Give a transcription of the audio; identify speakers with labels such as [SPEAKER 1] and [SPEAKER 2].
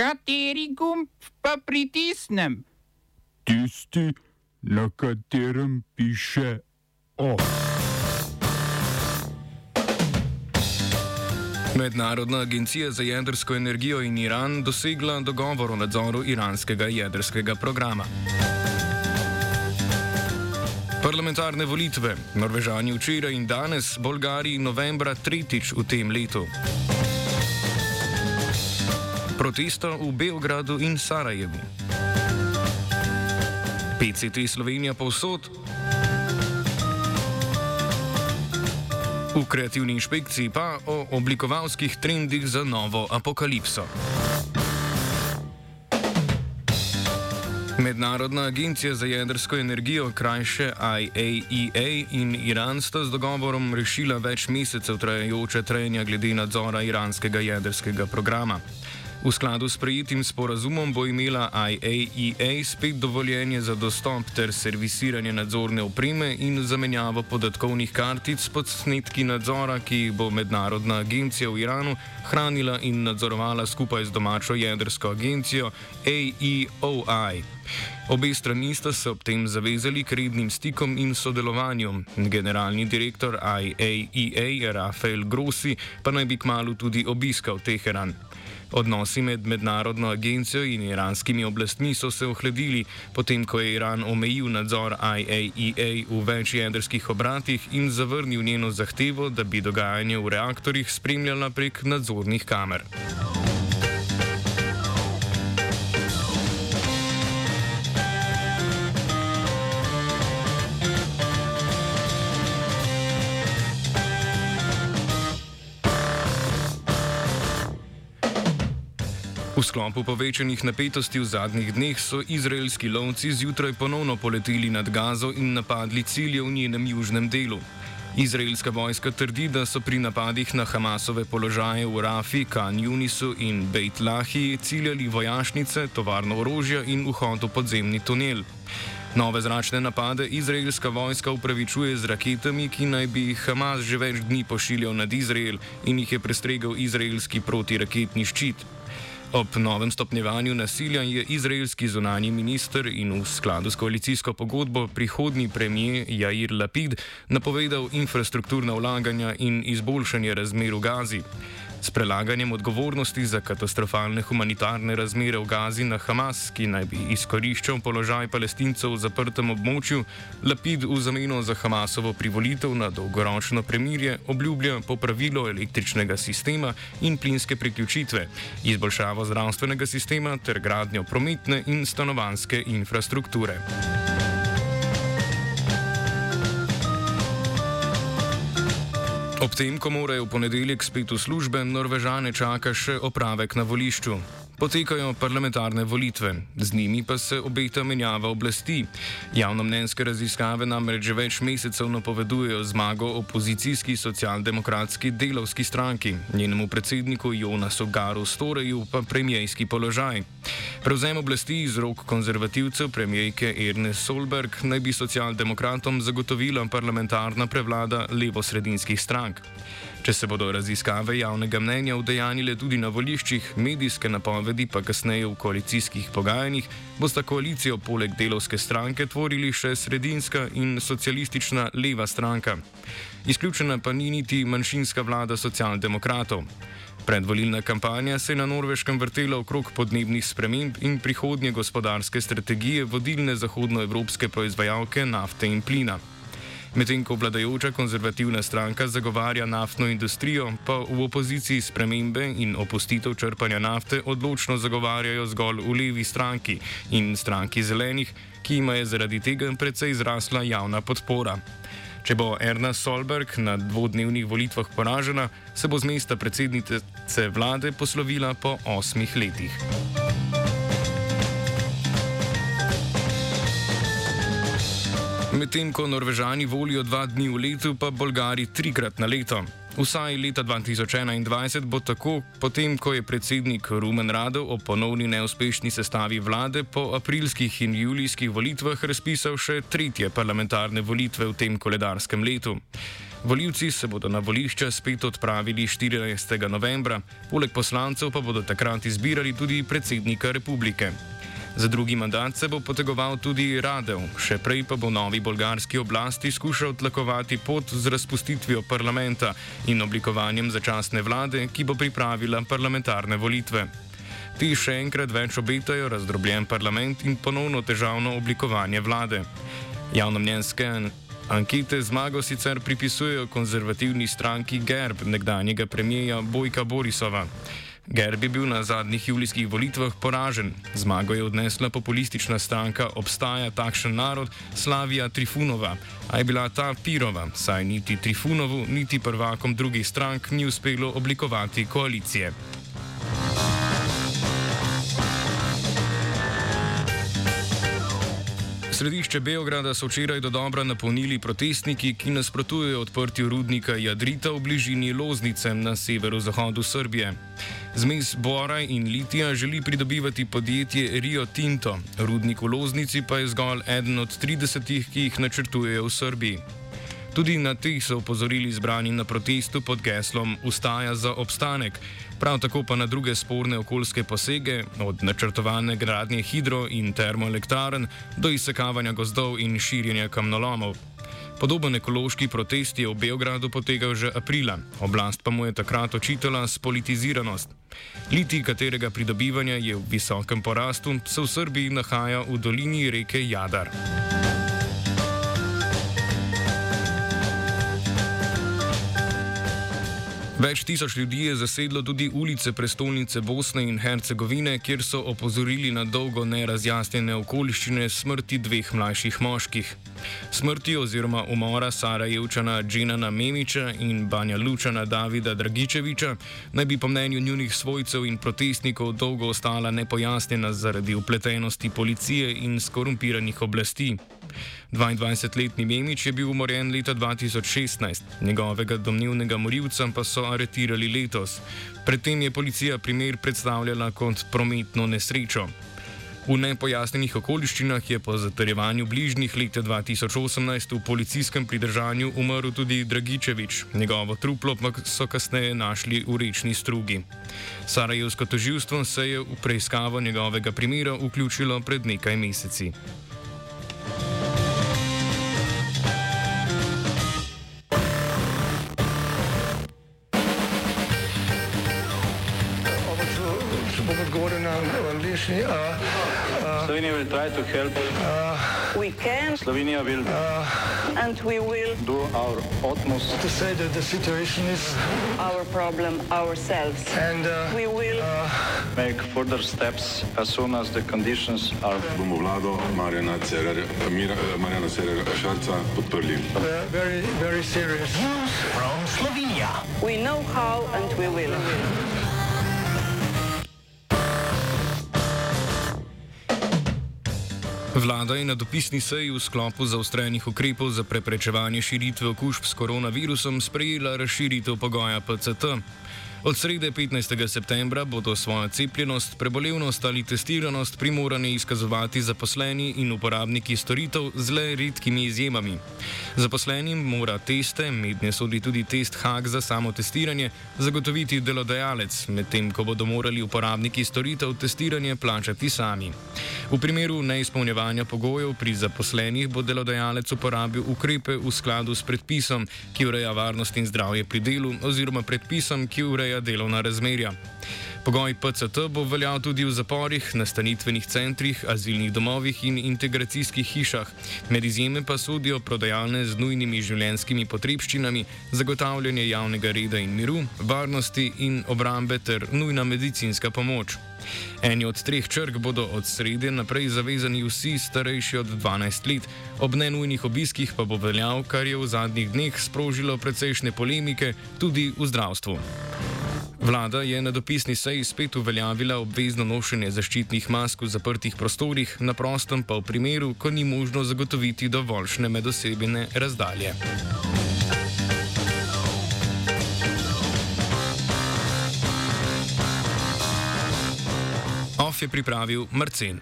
[SPEAKER 1] Kateri gumb pa pritisnem?
[SPEAKER 2] Tisti, na katerem piše OF.
[SPEAKER 3] Mednarodna agencija za jedrsko energijo in Iran dosegla dogovor o nadzoru iranskega jedrskega programa. Parlamentarne volitve. Norvežani včeraj in danes, Bolgariji novembra tretjič v tem letu. Protesta v Beogradu in Sarajevu. PCT Slovenija povsod. V kreativni inšpekciji pa o oblikovalskih trendih za novo apokalipso. Mednarodna agencija za jedrsko energijo, krajše IAEA in Iran sta z dogovorom rešila več mesecev trajajoče trenja glede nadzora iranskega jedrskega programa. V skladu s prejetim sporazumom bo imela IAEA spet dovoljenje za dostop ter servisiranje nadzorne opreme in zamenjavo podatkovnih kartic pod snetki nadzora, ki jih bo mednarodna agencija v Iranu hranila in nadzorovala skupaj z domačo jedrsko agencijo AEOI. Obe strani sta se ob tem zavezali k rednim stikom in sodelovanju. Generalni direktor IAEA Rafael Grossi pa naj bi kmalo tudi obiskal Teheran. Odnosi med mednarodno agencijo in iranskimi oblastmi so se ohladili, potem ko je Iran omejil nadzor IAEA v več jedrskih obratih in zavrnil njeno zahtevo, da bi dogajanje v reaktorjih spremljala prek nadzornih kamer. Sklopu povečanih napetosti v zadnjih dneh so izraelski lovci zjutraj ponovno poleteli nad Gazo in napadli cilje v njenem južnem delu. Izraelska vojska trdi, da so pri napadih na Hamasove položaje v Rafi, Kan Junisu in Beit Lahi ciljali vojašnice, tovarno orožja in vhod v podzemni tunel. Nove zračne napade izraelska vojska upravičuje z raketami, ki naj bi jih Hamas že več dni pošiljal nad Izrael in jih je prestregel izraelski protiraketni ščit. Ob novem stopnjevanju nasilja je izraelski zunani minister in v skladu s koalicijsko pogodbo prihodni premijer Jair Lapid napovedal infrastrukturna vlaganja in izboljšanje razmer v Gazi. S prelaganjem odgovornosti za katastrofalne humanitarne razmere v Gazi na Hamas, ki naj bi izkoriščal položaj palestincev v zaprtem območju, Lapid v zameno za Hamasovo privolitev na dolgoročno premirje obljublja popravilo električnega sistema in plinske priključitve, izboljšavo zdravstvenega sistema ter gradnjo prometne in stanovanske infrastrukture. Ob tem, ko morajo v ponedeljek spet v službe, Norvežane čaka še opravek na volišču. Potekajo parlamentarne volitve, z njimi pa se obeta menjava oblasti. Javnomnenjske raziskave namreč že več mesecev napovedujejo zmago opozicijski socialdemokratski delovski stranki, njenemu predsedniku Jonasu Garu Storeju pa premijejski položaj. Prevzem oblasti iz rok konzervativcev premijejke Erne Solberg naj bi socialdemokratom zagotovila parlamentarna prevlada levo-sredinskih strank. Če se bodo raziskave javnega mnenja udejanile tudi na voliščih, medijske napovedi pa kasneje v koalicijskih pogajanjih, bosta koalicijo poleg delovske stranke tvorili še sredinska in socialistična leva stranka. Izključena pa ni niti manjšinska vlada socialdemokratov. Predvolilna kampanja se je na norveškem vrtela okrog podnebnih sprememb in prihodnje gospodarske strategije vodilne zahodnoevropske proizvajalke nafte in plina. Medtem ko vladajoča konzervativna stranka zagovarja naftno industrijo, pa v opoziciji spremembe in opustitev črpanja nafte odločno zagovarjajo zgolj v levi stranki in stranki zelenih, ki ima je zaradi tega precej zrasla javna podpora. Če bo Erna Solberg na dvodnevnih volitvah poražena, se bo z mesta predsednice vlade poslovila po osmih letih. Medtem ko Norvežani volijo dva dni v letu, pa Bolgari trikrat na leto. Vsaj leta 2021 bo tako, potem ko je predsednik Rumen Radov o ponovni neuspešni sestavi vlade po aprilskih in julijskih volitvah razpisal še tretje parlamentarne volitve v tem koledarskem letu. Voljivci se bodo na volišča spet odpravili 14. novembra, poleg poslancev pa bodo takrat izbirali tudi predsednika republike. Za drugi mandat se bo potegoval tudi Radev, še prej pa bo novi bolgarski oblasti skušal tlakovati pot z razpustitvijo parlamenta in oblikovanjem začasne vlade, ki bo pripravila parlamentarne volitve. Ti še enkrat več obetajo razdrobljen parlament in ponovno težavno oblikovanje vlade. Javnomnenjske Ankete zmago sicer pripisujejo konzervativni stranki Gerb nekdanjega premijeja Bojka Borisova. Gerb je bil na zadnjih julijskih volitvah poražen. Zmago je odnesla populistična stranka Obstaja takšen narod Slavija Trifunova, a je bila ta pirova, saj niti Trifunovu, niti prvakom drugih strank ni uspelo oblikovati koalicije. Središče Beograda so včeraj do dobra napolnili protestniki, ki nasprotujejo odprtju rudnika Jadrita v bližini Loznice na severozahodu Srbije. Zmes Bora in Litija želi pridobivati podjetje Rio Tinto, rudnik v Loznici pa je zgolj eden od 30, ki jih načrtujejo v Srbiji. Tudi na teh so upozorili zbrani na protestu pod geslom Ustaja za obstanek, prav tako pa na druge sporne okoljske posege, od načrtovane gradnje hidro- in termoelektrarn do izsekavanja gozdov in širjenja kamnolomov. Podoben ekološki protest je v Beogradu potekal že aprila, oblast pa mu je takrat očitala spolitiziranost. Liti, katerega pridobivanja je v visokem porastu, se v Srbiji nahaja v dolini reke Jadar. Več tisoč ljudi je zasedlo tudi ulice prestolnice Bosne in Hercegovine, kjer so opozorili na dolgo nerazjasnjene okoliščine smrti dveh mlajših moških. Smrti oziroma umora Sarajevčana Dženana Memiča in Banja Lučana Davida Dragičeviča naj bi po mnenju njunih svojcev in protestnikov dolgo ostala nepojasnjena zaradi upletenosti policije in skorumpiranih oblasti. 22-letni Memič je bil umorjen leta 2016, njegovega domnevnega morilca pa so aretirali letos. Predtem je policija primer predstavljala kot prometno nesrečo. V nepojasnenih okoliščinah je po zatrjevanju bližnjih leta 2018 v policijskem pridržanju umrl tudi Dragičevič, njegovo truplo pa so kasneje našli v rečni strugi. Sarajevsko toživstvo se je v preiskavo njegovega primera vključilo pred nekaj meseci.
[SPEAKER 4] Slovenija uh, Slovenia will try to help. Uh, we can. Slovenia will. Uh, and we will do our utmost to say that the situation is our problem ourselves. And uh, we will uh, make further steps as soon as the conditions are. Bomo vlado Marjana Cererja Šarca podprli. Very, very serious. We know how and we will.
[SPEAKER 3] Vlada je na dopisni seji v sklopu zaostrenih ukrepov za preprečevanje širitve okužb s koronavirusom sprejela razširitev pogoja PCT. Od srede 15. septembra bodo svojo cepljenost, prebolevnost ali testiranost primorani izkazovati zaposleni in uporabniki storitev z le redkimi izjemami. Zaposlenim mora teste, mednje sodi tudi test HAG za samo testiranje, zagotoviti delodajalec, medtem ko bodo morali uporabniki storitev testiranje plačati sami. V primeru neizpolnjevanja pogojev pri zaposlenih bo delodajalec uporabil ukrepe v skladu s predpisom, ki ureja varnost in zdravje pri delu, oziroma predpisom, ki ureja ureja delovna razmerja. Pogoj PCT bo veljal tudi v zaporih, nastanitvenih centrih, azilnih domovih in integracijskih hišah. Med izjeme pa sodijo prodajalne z nujnimi življenjskimi potrebščinami, zagotavljanje javnega reda in miru, varnosti in obrambe ter nujna medicinska pomoč. Eni od treh črk bodo od srede naprej zavezani vsi starejši od 12 let, ob nenujnih obiskih pa bo veljal, kar je v zadnjih dneh sprožilo precejšnje polemike tudi v zdravstvu. Vlada je na dopisni seji spet uveljavila obvezno nošenje zaščitnih mask v zaprtih prostorih, na prostem pa v primeru, ko ni možno zagotoviti dovoljšne medosebine razdalje. OF je pripravil Mrcen.